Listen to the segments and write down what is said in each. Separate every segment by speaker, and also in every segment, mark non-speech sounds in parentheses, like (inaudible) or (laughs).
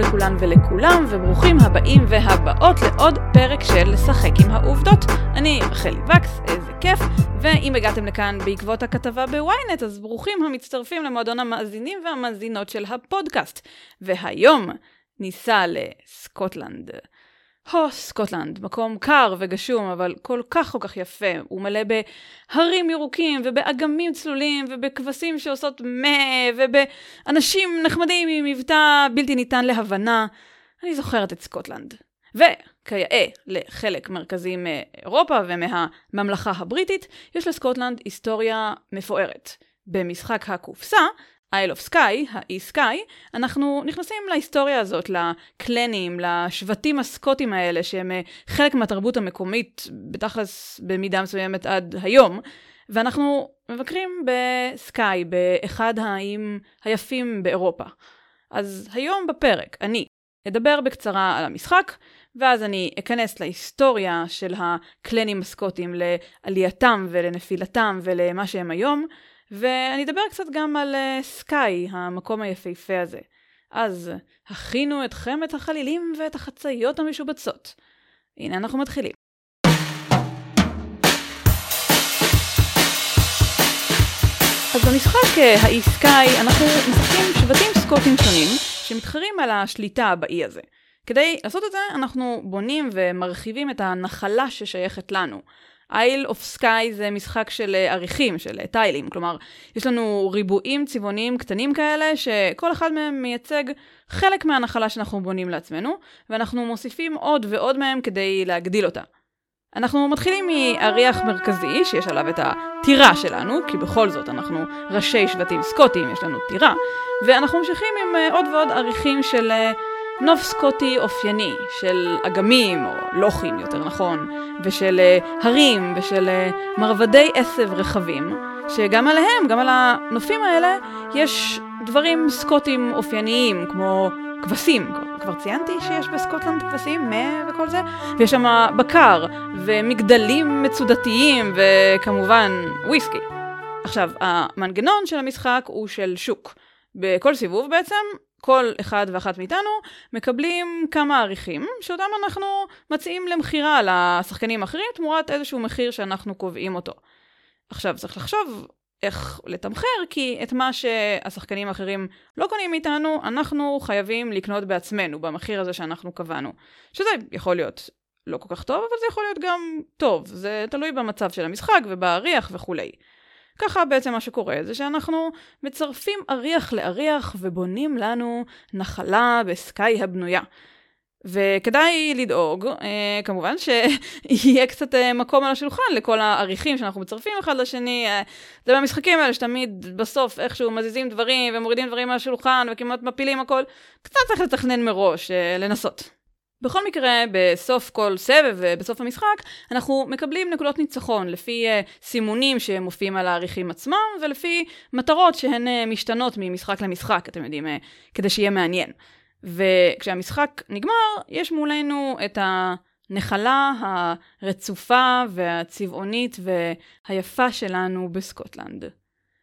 Speaker 1: לכולן ולכולם, וברוכים הבאים והבאות לעוד פרק של לשחק עם העובדות. אני רחלי וקס, איזה כיף, ואם הגעתם לכאן בעקבות הכתבה בוויינט, אז ברוכים המצטרפים למועדון המאזינים והמאזינות של הפודקאסט. והיום ניסע לסקוטלנד. הו, סקוטלנד, מקום קר וגשום, אבל כל כך כל כך יפה. הוא מלא בהרים ירוקים, ובאגמים צלולים, ובכבשים שעושות מה, ובאנשים נחמדים עם מבטא בלתי ניתן להבנה. אני זוכרת את סקוטלנד. וכיאה לחלק מרכזי מאירופה ומהממלכה הבריטית, יש לסקוטלנד היסטוריה מפוארת. במשחק הקופסה, Isle of Sky, האי סקאי, אנחנו נכנסים להיסטוריה הזאת, לקלנים, לשבטים הסקוטים האלה, שהם אה, חלק מהתרבות המקומית, בתכלס במידה מסוימת עד היום, ואנחנו מבקרים בסקאי, באחד האיים היפים באירופה. אז היום בפרק אני אדבר בקצרה על המשחק, ואז אני אכנס להיסטוריה של הקלנים הסקוטים, לעלייתם ולנפילתם ולמה שהם היום, ואני אדבר קצת גם על uh, סקאי, המקום היפהפה הזה. אז הכינו אתכם את החלילים ואת החצאיות המשובצות. הנה אנחנו מתחילים. אז במשחק אה, האי סקאי אנחנו משחקים שבטים סקוטים שונים שמתחרים על השליטה באי הזה. כדי לעשות את זה אנחנו בונים ומרחיבים את הנחלה ששייכת לנו. Isle of Sky זה משחק של אה, עריכים, של אה, טיילים, כלומר, יש לנו ריבועים צבעוניים קטנים כאלה, שכל אחד מהם מייצג חלק מהנחלה שאנחנו בונים לעצמנו, ואנחנו מוסיפים עוד ועוד מהם כדי להגדיל אותה. אנחנו מתחילים מאריח מרכזי, שיש עליו את הטירה שלנו, כי בכל זאת אנחנו ראשי שבטים סקוטים, יש לנו טירה, ואנחנו ממשיכים עם אה, עוד ועוד עריכים של נוף סקוטי אופייני של אגמים, או לוחים יותר נכון, ושל uh, הרים ושל uh, מרבדי עשב רחבים, שגם עליהם, גם על הנופים האלה, יש דברים סקוטים אופייניים, כמו כבשים. כבר ציינתי שיש בסקוטלנד כבשים, מה וכל זה, ויש שם בקר, ומגדלים מצודתיים, וכמובן וויסקי. עכשיו, המנגנון של המשחק הוא של שוק. בכל סיבוב בעצם כל אחד ואחת מאיתנו מקבלים כמה עריכים, שאותם אנחנו מציעים למכירה לשחקנים האחרים תמורת איזשהו מחיר שאנחנו קובעים אותו. עכשיו צריך לחשוב איך לתמחר, כי את מה שהשחקנים האחרים לא קונים מאיתנו, אנחנו חייבים לקנות בעצמנו, במחיר הזה שאנחנו קבענו. שזה יכול להיות לא כל כך טוב, אבל זה יכול להיות גם טוב. זה תלוי במצב של המשחק ובאריח וכולי. ככה בעצם מה שקורה זה שאנחנו מצרפים אריח לאריח ובונים לנו נחלה בסקאי הבנויה. וכדאי לדאוג, אה, כמובן, שיהיה קצת אה, מקום על השולחן לכל האריחים שאנחנו מצרפים אחד לשני. אה, זה במשחקים האלה שתמיד בסוף איכשהו מזיזים דברים ומורידים דברים מהשולחן וכמעט מפילים הכל. קצת צריך לתכנן מראש, אה, לנסות. בכל מקרה, בסוף כל סבב ובסוף המשחק, אנחנו מקבלים נקודות ניצחון לפי uh, סימונים שמופיעים על העריכים עצמם, ולפי מטרות שהן uh, משתנות ממשחק למשחק, אתם יודעים, uh, כדי שיהיה מעניין. וכשהמשחק נגמר, יש מולנו את הנחלה הרצופה והצבעונית והיפה שלנו בסקוטלנד.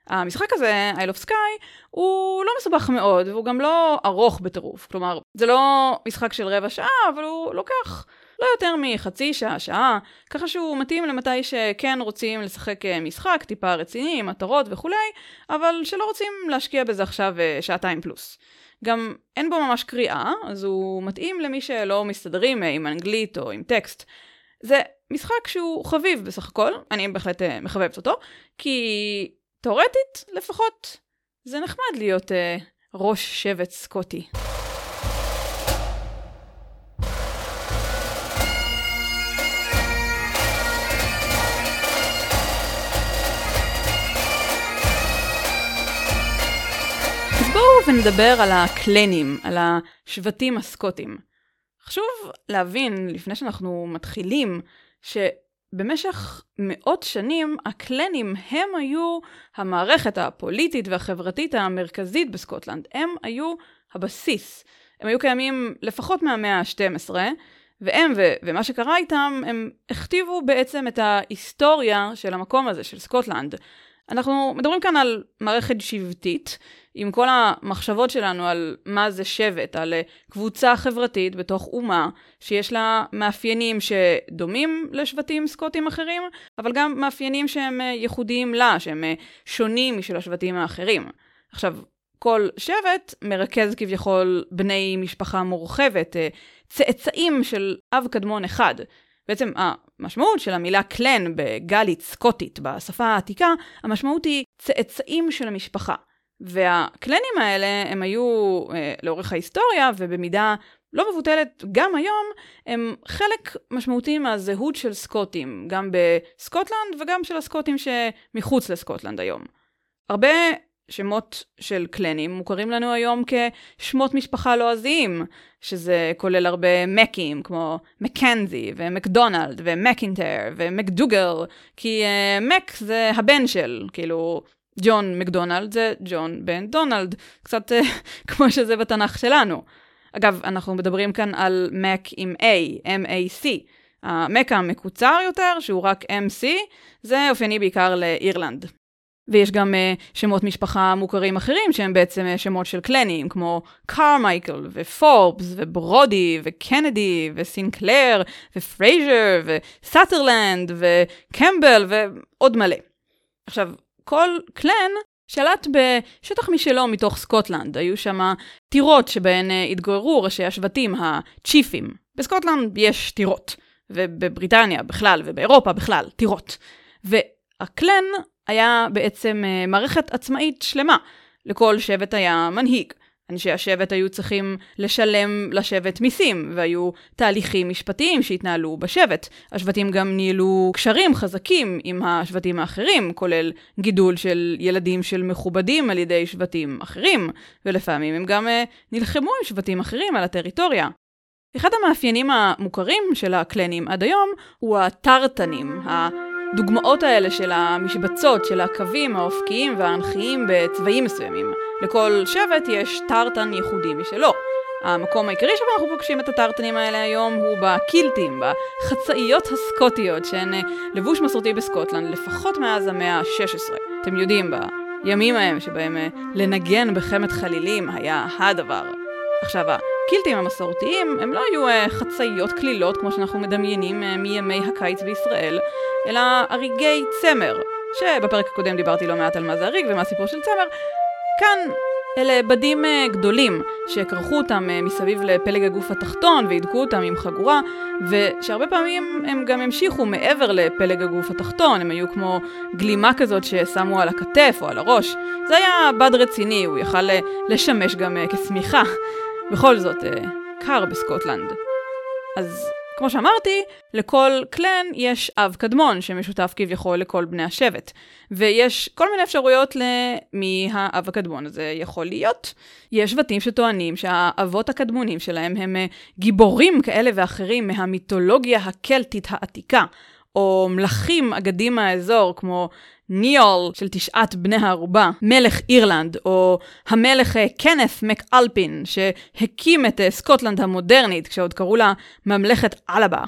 Speaker 1: המשחק הזה, Isle of Sky, הוא לא מסובך מאוד, והוא גם לא ארוך בטירוף. כלומר, זה לא משחק של רבע שעה, אבל הוא לוקח לא יותר מחצי שעה, שעה, ככה שהוא מתאים למתי שכן רוצים לשחק אה, משחק טיפה רציני, מטרות וכולי, אבל שלא רוצים להשקיע בזה עכשיו אה, שעתיים פלוס. גם אין בו ממש קריאה, אז הוא מתאים למי שלא מסתדרים אה, עם אנגלית או עם טקסט. זה משחק שהוא חביב בסך הכל, אני בהחלט מחבבת אותו, כי תאורטית, לפחות, זה נחמד להיות uh, ראש שבט סקוטי. ונדבר על הקלנים, על השבטים הסקוטים. חשוב להבין, לפני שאנחנו מתחילים, ש... במשך מאות שנים הקלנים הם היו המערכת הפוליטית והחברתית המרכזית בסקוטלנד. הם היו הבסיס. הם היו קיימים לפחות מהמאה ה-12, והם ו- ומה שקרה איתם, הם הכתיבו בעצם את ההיסטוריה של המקום הזה, של סקוטלנד. אנחנו מדברים כאן על מערכת שבטית, עם כל המחשבות שלנו על מה זה שבט, על אה, קבוצה חברתית בתוך אומה, שיש לה מאפיינים שדומים לשבטים סקוטים אחרים, אבל גם מאפיינים שהם אה, ייחודיים לה, שהם אה, שונים משל השבטים האחרים. עכשיו, כל שבט מרכז כביכול בני משפחה מורחבת, צאצאים של אב קדמון אחד. בעצם המשמעות של המילה קלן בגלית סקוטית בשפה העתיקה, המשמעות היא צאצאים של המשפחה. והקלנים האלה הם היו אה, לאורך ההיסטוריה ובמידה לא מבוטלת גם היום, הם חלק משמעותי מהזהות של סקוטים, גם בסקוטלנד וגם של הסקוטים שמחוץ לסקוטלנד היום. הרבה שמות של קלנים מוכרים לנו היום כשמות משפחה לועזיים, שזה כולל הרבה מקים, כמו מקנזי ומקדונלד ומקינטר ומקדוגל, כי uh, מק זה הבן של, כאילו, ג'ון מקדונלד זה ג'ון בן דונלד, קצת uh, (laughs) כמו שזה בתנ"ך שלנו. אגב, אנחנו מדברים כאן על מק עם A, M-A-C. המק המקוצר יותר, שהוא רק MC, זה אופייני בעיקר לאירלנד. ויש גם uh, שמות משפחה מוכרים אחרים שהם בעצם uh, שמות של קלנים, כמו קרמייקל ופורבס וברודי וקנדי וסינקלר ופרייזר וסאטרלנד וקמבל ועוד מלא. עכשיו, כל קלן שלט בשטח משלו מתוך סקוטלנד. היו שם טירות שבהן uh, התגוררו ראשי השבטים, הצ'יפים. בסקוטלנד יש טירות, ובבריטניה בכלל ובאירופה בכלל, טירות. והקלן היה בעצם uh, מערכת עצמאית שלמה. לכל שבט היה מנהיג. אנשי השבט היו צריכים לשלם לשבט מיסים, והיו תהליכים משפטיים שהתנהלו בשבט. השבטים גם ניהלו קשרים חזקים עם השבטים האחרים, כולל גידול של ילדים של מכובדים על ידי שבטים אחרים, ולפעמים הם גם uh, נלחמו עם שבטים אחרים על הטריטוריה. אחד המאפיינים המוכרים של הקלנים עד היום הוא הטרטנים, הדוגמאות האלה של המשבצות, של הקווים האופקיים והאנכיים בצבעים מסוימים. לכל שבט יש טרטן ייחודי משלו. המקום העיקרי שבו אנחנו פוגשים את הטרטנים האלה היום הוא בקילטים, בחצאיות הסקוטיות, שהן אה, לבוש מסורתי בסקוטלנד לפחות מאז המאה ה-16. אתם יודעים, בימים ההם שבהם אה, לנגן בחמת חלילים היה הדבר. עכשיו, הקילטים המסורתיים הם לא היו uh, חצאיות כלילות כמו שאנחנו מדמיינים uh, מימי הקיץ בישראל, אלא אריגי צמר, שבפרק הקודם דיברתי לא מעט על מה זה אריג ומה הסיפור של צמר. כאן אלה בדים uh, גדולים שקרחו אותם מסביב לפלג הגוף התחתון והידקו אותם עם חגורה, ושהרבה פעמים הם גם המשיכו מעבר לפלג הגוף התחתון, הם היו כמו גלימה כזאת ששמו על הכתף או על הראש. זה היה בד רציני, הוא יכל לשמש גם כשמיכה. בכל זאת, אה, קר בסקוטלנד. אז כמו שאמרתי, לכל קלן יש אב קדמון שמשותף כביכול לכל בני השבט. ויש כל מיני אפשרויות למי האב הקדמון הזה יכול להיות. יש שבטים שטוענים שהאבות הקדמונים שלהם הם אה, גיבורים כאלה ואחרים מהמיתולוגיה הקלטית העתיקה. או מלכים אגדים מהאזור, כמו ניול של תשעת בני הערובה, מלך אירלנד, או המלך אה, קנף מקאלפין, שהקים את אה, סקוטלנד המודרנית, כשעוד קראו לה ממלכת אלבה.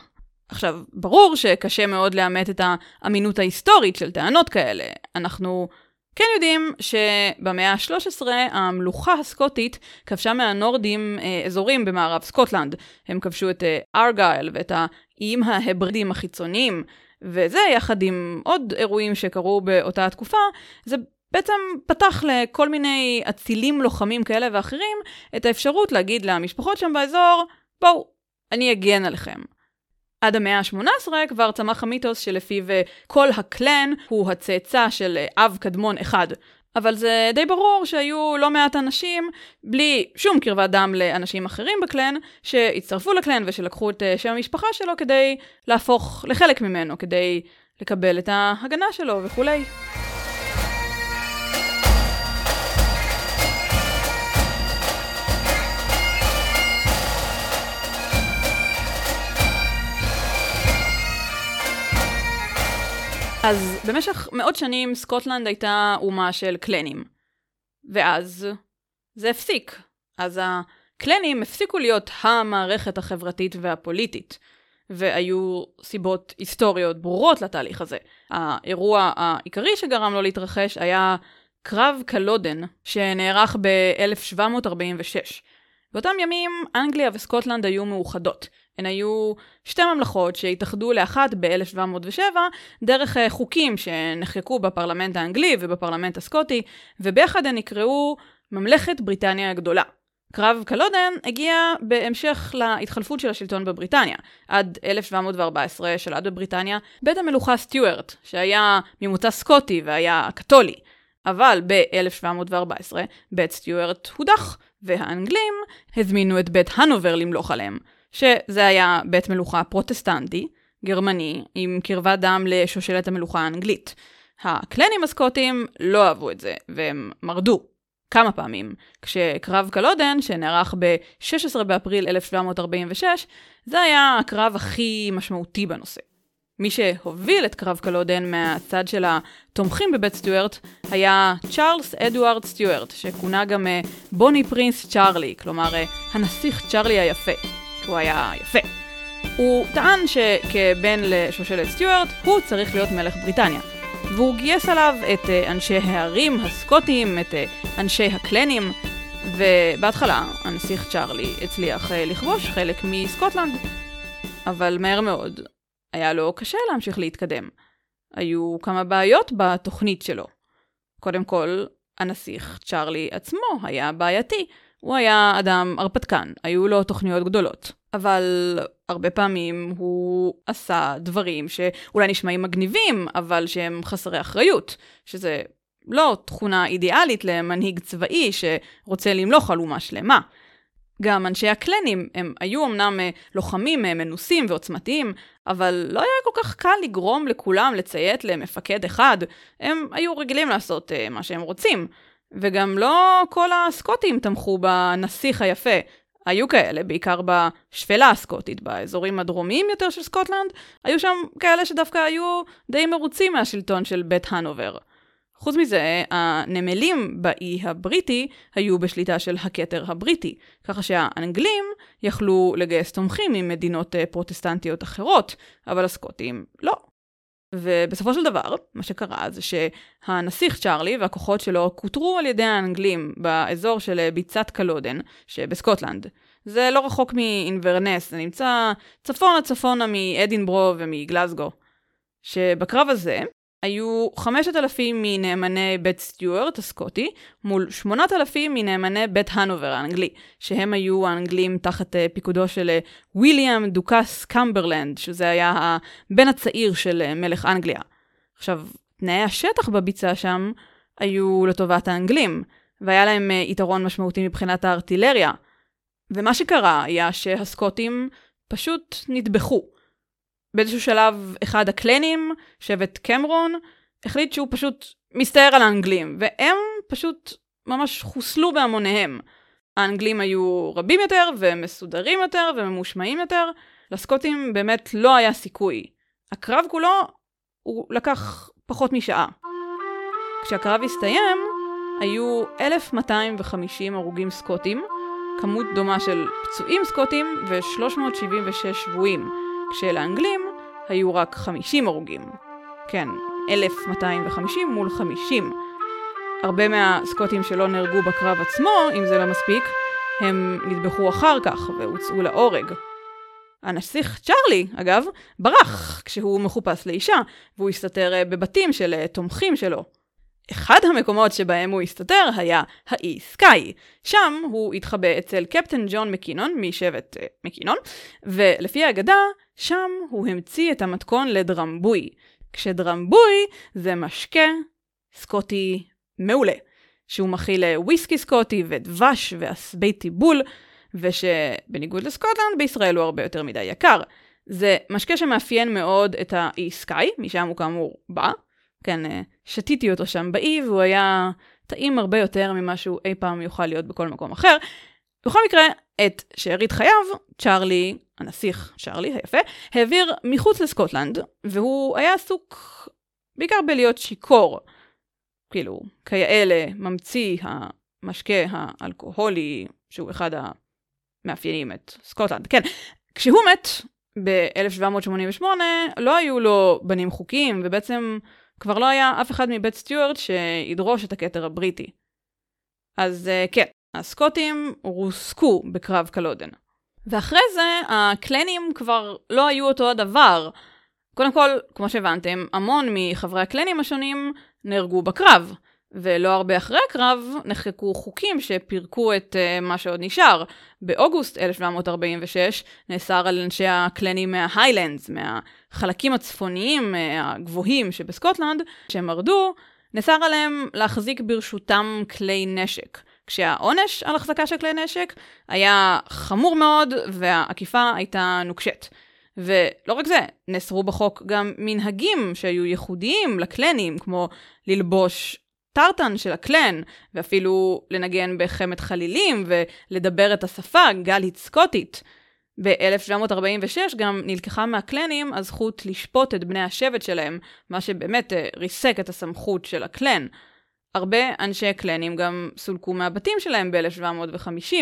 Speaker 1: עכשיו, ברור שקשה מאוד לאמת את האמינות ההיסטורית של טענות כאלה. אנחנו כן יודעים שבמאה ה-13 המלוכה הסקוטית כבשה מהנורדים אה, אזורים במערב סקוטלנד. הם כבשו את אה, ארגייל ואת האיים ההברידים החיצוניים, וזה יחד עם עוד אירועים שקרו באותה התקופה, זה בעצם פתח לכל מיני אצילים לוחמים כאלה ואחרים את האפשרות להגיד למשפחות שם באזור, בואו, אני אגן עליכם. עד המאה ה-18 כבר צמח המיתוס שלפיו אה, כל הקלן הוא הצאצא של אה, אב קדמון אחד. אבל זה די ברור שהיו לא מעט אנשים, בלי שום קרבת דם לאנשים אחרים בקלן, שהצטרפו לקלן ושלקחו את אה, שם המשפחה שלו כדי להפוך לחלק ממנו, כדי לקבל את ההגנה שלו וכולי. אז במשך מאות שנים סקוטלנד הייתה אומה של קלנים. ואז זה הפסיק. אז הקלנים הפסיקו להיות המערכת החברתית והפוליטית. והיו סיבות היסטוריות ברורות לתהליך הזה. האירוע העיקרי שגרם לו להתרחש היה קרב קלודן, שנערך ב-1746. באותם ימים אנגליה וסקוטלנד היו מאוחדות. הן היו שתי ממלכות שהתאחדו לאחת ב-1707 דרך אה, חוקים שנחקקו בפרלמנט האנגלי ובפרלמנט הסקוטי, וביחד הן נקראו ממלכת בריטניה הגדולה. קרב קלודן הגיע בהמשך להתחלפות של השלטון בבריטניה. עד 1714 שלט בבריטניה בית המלוכה סטיוארט, שהיה ממוצא סקוטי והיה קתולי. אבל ב-1714 בית סטיוארט הודח, והאנגלים הזמינו את בית הנובר למלוך עליהם, שזה היה בית מלוכה פרוטסטנטי, גרמני, עם קרבת דם לשושלת המלוכה האנגלית. הקלנים הסקוטים לא אהבו את זה, והם מרדו. כמה פעמים, כשקרב קלודן, שנערך ב-16 באפריל 1746, זה היה הקרב הכי משמעותי בנושא. מי שהוביל את קרב קלודן מהצד של התומכים בבית סטיוארט היה צ'ארלס אדוארד סטיוארט, שכונה גם אה, בוני פרינס צ'ארלי, כלומר אה, הנסיך צ'ארלי היפה. הוא היה יפה. הוא טען שכבן לשושלת סטיוארט, הוא צריך להיות מלך בריטניה. והוא גייס עליו את אה, אנשי הערים הסקוטים, את אנשי הקלנים, ובהתחלה הנסיך צ'ארלי הצליח לכבוש חלק מסקוטלנד. אבל מהר מאוד היה לו קשה להמשיך להתקדם. היו כמה בעיות בתוכנית שלו. קודם כל, הנסיך צ'ארלי עצמו היה בעייתי. הוא היה אדם הרפתקן, היו לו תוכניות גדולות. אבל הרבה פעמים הוא עשה דברים שאולי נשמעים מגניבים, אבל שהם חסרי אחריות, שזה לא תכונה אידיאלית למנהיג צבאי שרוצה למלוך על אומה שלמה. גם אנשי הקלנים, הם היו אמנם אה, לוחמים אה, מנוסים ועוצמתיים, אבל לא היה כל כך קל לגרום לכולם לציית למפקד אחד, הם היו רגילים לעשות uh, מה שהם רוצים. וגם לא כל הסקוטים תמכו בנסיך היפה. היו כאלה, בעיקר בשפלה הסקוטית, באזורים הדרומיים יותר של סקוטלנד, היו שם כאלה שדווקא היו די מרוצים מהשלטון של בית הנובר. חוץ מזה, הנמלים באי הבריטי היו בשליטה של הכתר הבריטי, ככה שהאנגלים יכלו לגייס תומכים ממדינות אה, פרוטסטנטיות אחרות, אבל הסקוטים לא. ובסופו של דבר, מה שקרה זה שהנסיך צ'ארלי והכוחות שלו כותרו על ידי האנגלים באזור של אה, ביצת קלודן, שבסקוטלנד. זה לא רחוק מאינברנס, זה נמצא צפונה צפונה מאדינברו ומגלזגו. שבקרב הזה, היו 5,000 מנאמני בית סטיוארט הסקוטי, מול 8,000 מנאמני בית הנובר האנגלי, שהם היו האנגלים תחת uh, פיקודו של uh, ויליאם דוכס קמברלנד, שזה היה הבן הצעיר של uh, מלך אנגליה. עכשיו, תנאי השטח בביצה שם היו לטובת האנגלים, והיה להם יתרון משמעותי מבחינת הארטילריה. ומה שקרה היה שהסקוטים פשוט נטבחו. באיזשהו שלב אחד הקלנים, שבט קמרון, החליט שהוא פשוט מסתער על האנגלים, והם פשוט ממש חוסלו בהמוניהם. האנגלים היו רבים יותר, ומסודרים יותר, וממושמעים יותר. לסקוטים באמת לא היה סיכוי. הקרב כולו, הוא לקח פחות משעה. כשהקרב הסתיים, היו 1,250 הרוגים סקוטים, כמות דומה של פצועים סקוטים ו-376 שבויים. כשלאנגלים היו רק 50 הרוגים. כן, 1,250 מול 50. הרבה מהסקוטים שלא נהרגו בקרב עצמו, אם זה לא מספיק, הם נטבחו אחר כך והוצאו להורג. הנסיך צ'ארלי, אגב, ברח כשהוא מחופש לאישה, והוא הסתתר אה, בבתים של אה, תומכים שלו. אחד המקומות שבהם הוא הסתתר היה האי סקאי. שם הוא התחבא אצל קפטן ג'ון מקינון משבט uh, מקינון, ולפי האגדה, שם הוא המציא את המתכון לדרמבוי. כשדרמבוי זה משקה סקוטי מעולה, שהוא מכיל אה, וויסקי סקוטי ודבש ועשבי טיבול, ושבניגוד לסקוטלנד, בישראל הוא הרבה יותר מדי יקר. זה משקה שמאפיין מאוד את האי סקאי, משם הוא כאמור בא, כן, אה, שתיתי אותו שם באי, והוא היה טעים הרבה יותר ממה שהוא אי פעם יוכל להיות בכל מקום אחר. בכל מקרה, את שארית חייו, צ'ארלי, הנסיך צ'ארלי היפה, העביר מחוץ לסקוטלנד, והוא היה עסוק בעיקר בלהיות שיכור. כאילו, כיאה ממציא המשקה האלכוהולי, שהוא אחד המאפיינים את סקוטלנד. כן, כשהוא מת, ב-1788 לא היו לו בנים חוקיים, ובעצם כבר לא היה אף אחד מבית סטיוארט שידרוש את הכתר הבריטי. אז אה, כן, הסקוטים רוסקו בקרב קלודן. ואחרי זה, הקלנים כבר לא היו אותו הדבר. קודם כל, כמו שהבנתם, המון מחברי הקלנים השונים נהרגו בקרב. ולא הרבה אחרי הקרב נחקקו חוקים שפירקו את uh, מה שעוד נשאר. באוגוסט 1746 נאסר על אנשי הקלנים מההיילנדס, מהחלקים הצפוניים uh, הגבוהים שבסקוטלנד, שהם מרדו, נאסר עליהם להחזיק ברשותם כלי נשק. כשהעונש על החזקה של כלי נשק היה חמור מאוד והעקיפה הייתה נוקשת. ולא רק זה, נאסרו בחוק גם מנהגים שהיו ייחודיים לקלנים, כמו ללבוש טרטן של הקלן, ואפילו לנגן בחמת חלילים ולדבר את השפה גלית סקוטית. ב-1746 גם נלקחה מהקלנים הזכות לשפוט את בני השבט שלהם, מה שבאמת אה, ריסק את הסמכות של הקלן. הרבה אנשי קלנים גם סולקו מהבתים שלהם ב-1750,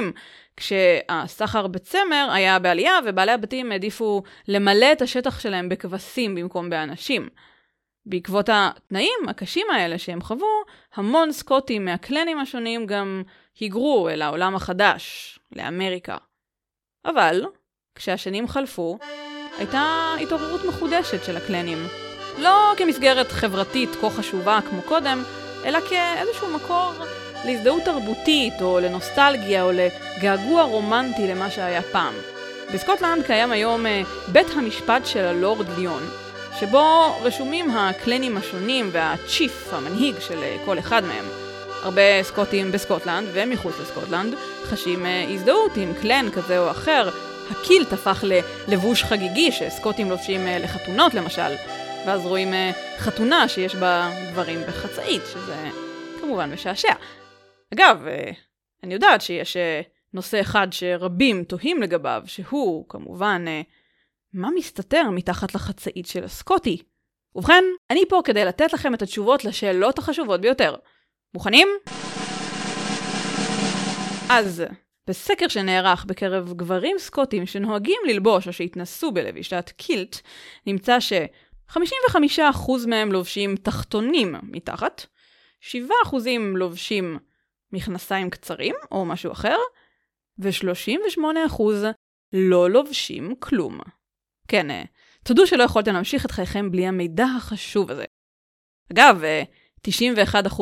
Speaker 1: כשהסחר בצמר היה בעלייה ובעלי הבתים העדיפו למלא את השטח שלהם בכבשים במקום באנשים. בעקבות התנאים הקשים האלה שהם חוו, המון סקוטים מהקלנים השונים גם היגרו אל העולם החדש, לאמריקה. אבל, כשהשנים חלפו, הייתה התעוררות מחודשת של הקלנים. לא כמסגרת חברתית כה חשובה כמו קודם, אלא כאיזשהו מקור להזדהות תרבותית, או לנוסטלגיה, או לגעגוע רומנטי למה שהיה פעם. בסקוטלנד קיים היום אה, בית המשפט של הלורד ליון, שבו רשומים הקלנים השונים והצ'יף, המנהיג של אה, כל אחד מהם. הרבה סקוטים בסקוטלנד ומחוץ לסקוטלנד חשים אה, הזדהות עם קלן כזה או אחר. הקילט הפך ללבוש חגיגי שסקוטים לובשים אה, לחתונות למשל, ואז רואים חתונה שיש בה גברים בחצאית, שזה כמובן משעשע. אגב, אני יודעת שיש נושא אחד שרבים תוהים לגביו, שהוא כמובן מה מסתתר מתחת לחצאית של הסקוטי? ובכן, אני פה כדי לתת לכם את התשובות לשאלות החשובות ביותר. מוכנים? אז, בסקר שנערך בקרב גברים סקוטים שנוהגים ללבוש או שהתנסו בלבישת קילט, נמצא ש-55% מהם לובשים תחתונים מתחת, 7% לובשים מכנסיים קצרים או משהו אחר, ו-38% לא לובשים כלום. כן, אה, תודו שלא יכולתם להמשיך את חייכם בלי המידע החשוב הזה. אגב, 91%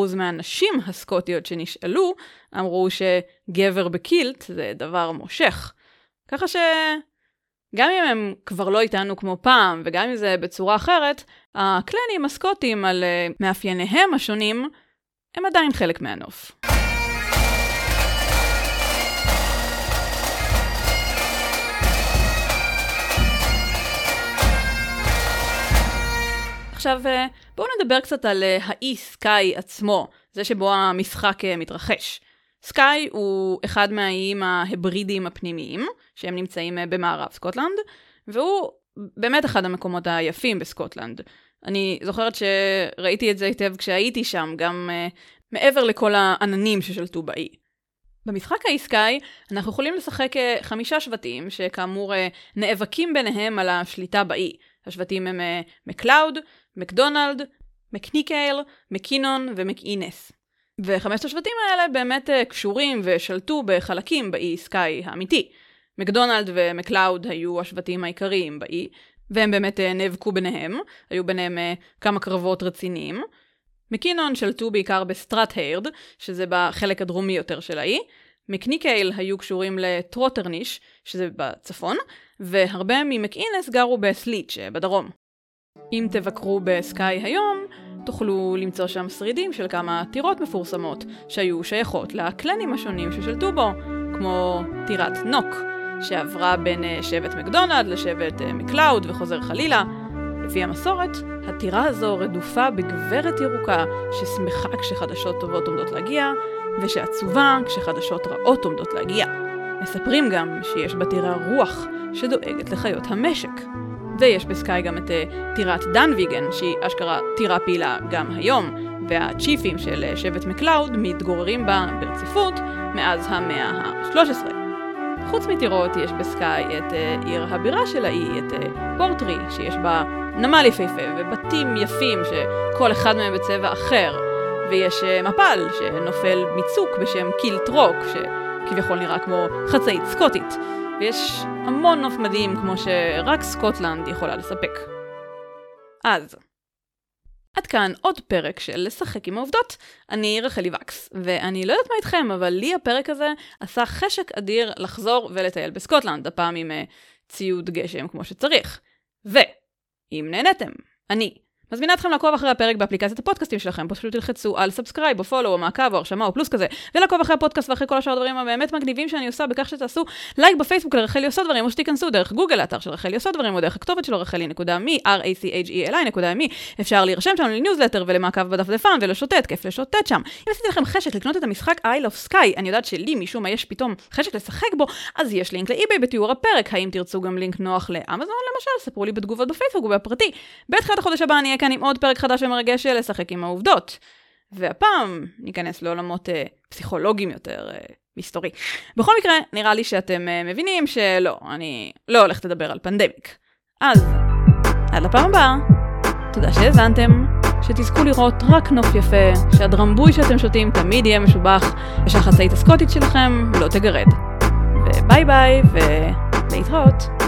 Speaker 1: אה, מהנשים הסקוטיות שנשאלו אמרו שגבר בקילט זה דבר מושך. ככה שגם אם הם כבר לא איתנו כמו פעם, וגם אם זה בצורה אחרת, הקלנים הסקוטים על אה, מאפייניהם השונים, הם עדיין חלק מהנוף. עכשיו אה, בואו נדבר קצת על אה, האי סקאי עצמו, זה שבו המשחק אה, מתרחש. סקאי הוא אחד מהאיים ההברידיים הפנימיים, שהם נמצאים במערב סקוטלנד, והוא באמת אחד המקומות היפים בסקוטלנד. אני זוכרת שראיתי את זה היטב כשהייתי שם, גם uh, מעבר לכל העננים ששלטו באי. במשחק האי סקאי אנחנו יכולים לשחק חמישה שבטים שכאמור נאבקים ביניהם על השליטה באי. השבטים הם מקלאוד, מקדונלד, מקניקייל, מקינון ומקאינס. וחמשת השבטים האלה באמת uh, קשורים ושלטו בחלקים באי סקאי האמיתי. מקדונלד ומקלאוד היו השבטים העיקריים באי, והם באמת uh, נאבקו ביניהם, היו ביניהם uh, כמה קרבות רציניים. מקינון שלטו בעיקר בסטראט-היירד, שזה בחלק הדרומי יותר של האי. מקניקייל היו קשורים לטרוטרניש, שזה בצפון, והרבה ממקאינס גרו בסליץ' שבדרום. אם תבקרו בסקאי היום, תוכלו למצוא שם שרידים של כמה טירות מפורסמות שהיו שייכות לקלנים השונים ששלטו בו, כמו טירת נוק, שעברה בין אה, שבט מקדונלד לשבט אה, מקלאוד וחוזר חלילה. לפי המסורת, הטירה הזו רדופה בגברת ירוקה ששמחה כשחדשות טובות עומדות להגיע, ושעצובה כשחדשות רעות עומדות להגיע. מספרים גם שיש בטירה רוח שדואגת לחיות המשק. ויש בסקאי גם את uh, טירת דנוויגן, שהיא אשכרה טירה פעילה גם היום, והצ'יפים של uh, שבט מקלאוד מתגוררים בה ברציפות מאז המאה ה-13. חוץ מטירות יש בסקאי את uh, עיר הבירה של האי, את פורטרי, שיש בה נמל יפהפה ובתים יפים שכל אחד מהם בצבע אחר, ויש מפל שנופל מצוק בשם קילט רוק, שכביכול נראה כמו חצאית סקוטית, ויש המון נוף מדהים כמו שרק סקוטלנד יכולה לספק. אז, עד כאן עוד פרק של לשחק עם העובדות. אני רחלי וקס, ואני לא יודעת מה איתכם, אבל לי הפרק הזה עשה חשק אדיר לחזור ולטייל בסקוטלנד, הפעם עם uh, ציוד גשם כמו שצריך. ואם נהנתם, אני מזמינה אתכם לעקוב אחרי הפרק באפליקציית הפודקאסטים שלכם, פשוט תלחצו על subscribe או follow או מעקב או הרשמה או פלוס כזה, ולעקוב אחרי הפודקאסט ואחרי כל השאר הדברים הבאמת מגניבים שאני עושה בכך שתעשו לייק בפייסבוק לרחלי עושה דברים, או שתיכנסו דרך גוגל לאתר של רחלי עושה דברים, או דרך הכתובת של רחלי.me, r-a-c-h-e-l-i.me, אפשר להירשם שם לניוזלטר ולמעקב בדפדפן ולשוטט, כיף לשוטט שם. אם עשיתי לכם חשק לקנות את המשחק Isle of Skye, אני יודעת שלי משום מה יש פתאום חשק לשחק בו, אז יש לינק לאי-ביי בתיאור הפרק, האם תרצו גם לינק נוח לאמזון למשל, ספרו לי בתגובות בפייסבוק ובפרטי. בתחילת החודש הבא אני אהיה כאן עם עוד פרק חדש ומרגש של לשחק עם העובדות. והפעם ניכנס לעולמות אה, פסיכולוגיים יותר, אה, מסתורי. בכל מקרה, נראה לי שאתם אה, מבינים שלא, אני לא הולכת לדבר על פנדמיק. אז, עד לפעם הבאה, תודה שהאזנתם, שתזכו לראות רק נוף יפה, שהדרמבוי שאתם שותים תמיד יהיה משובח, ושהחצאית הסקוטית שלכם לא תגרד. וביי ביי, ולהתראות.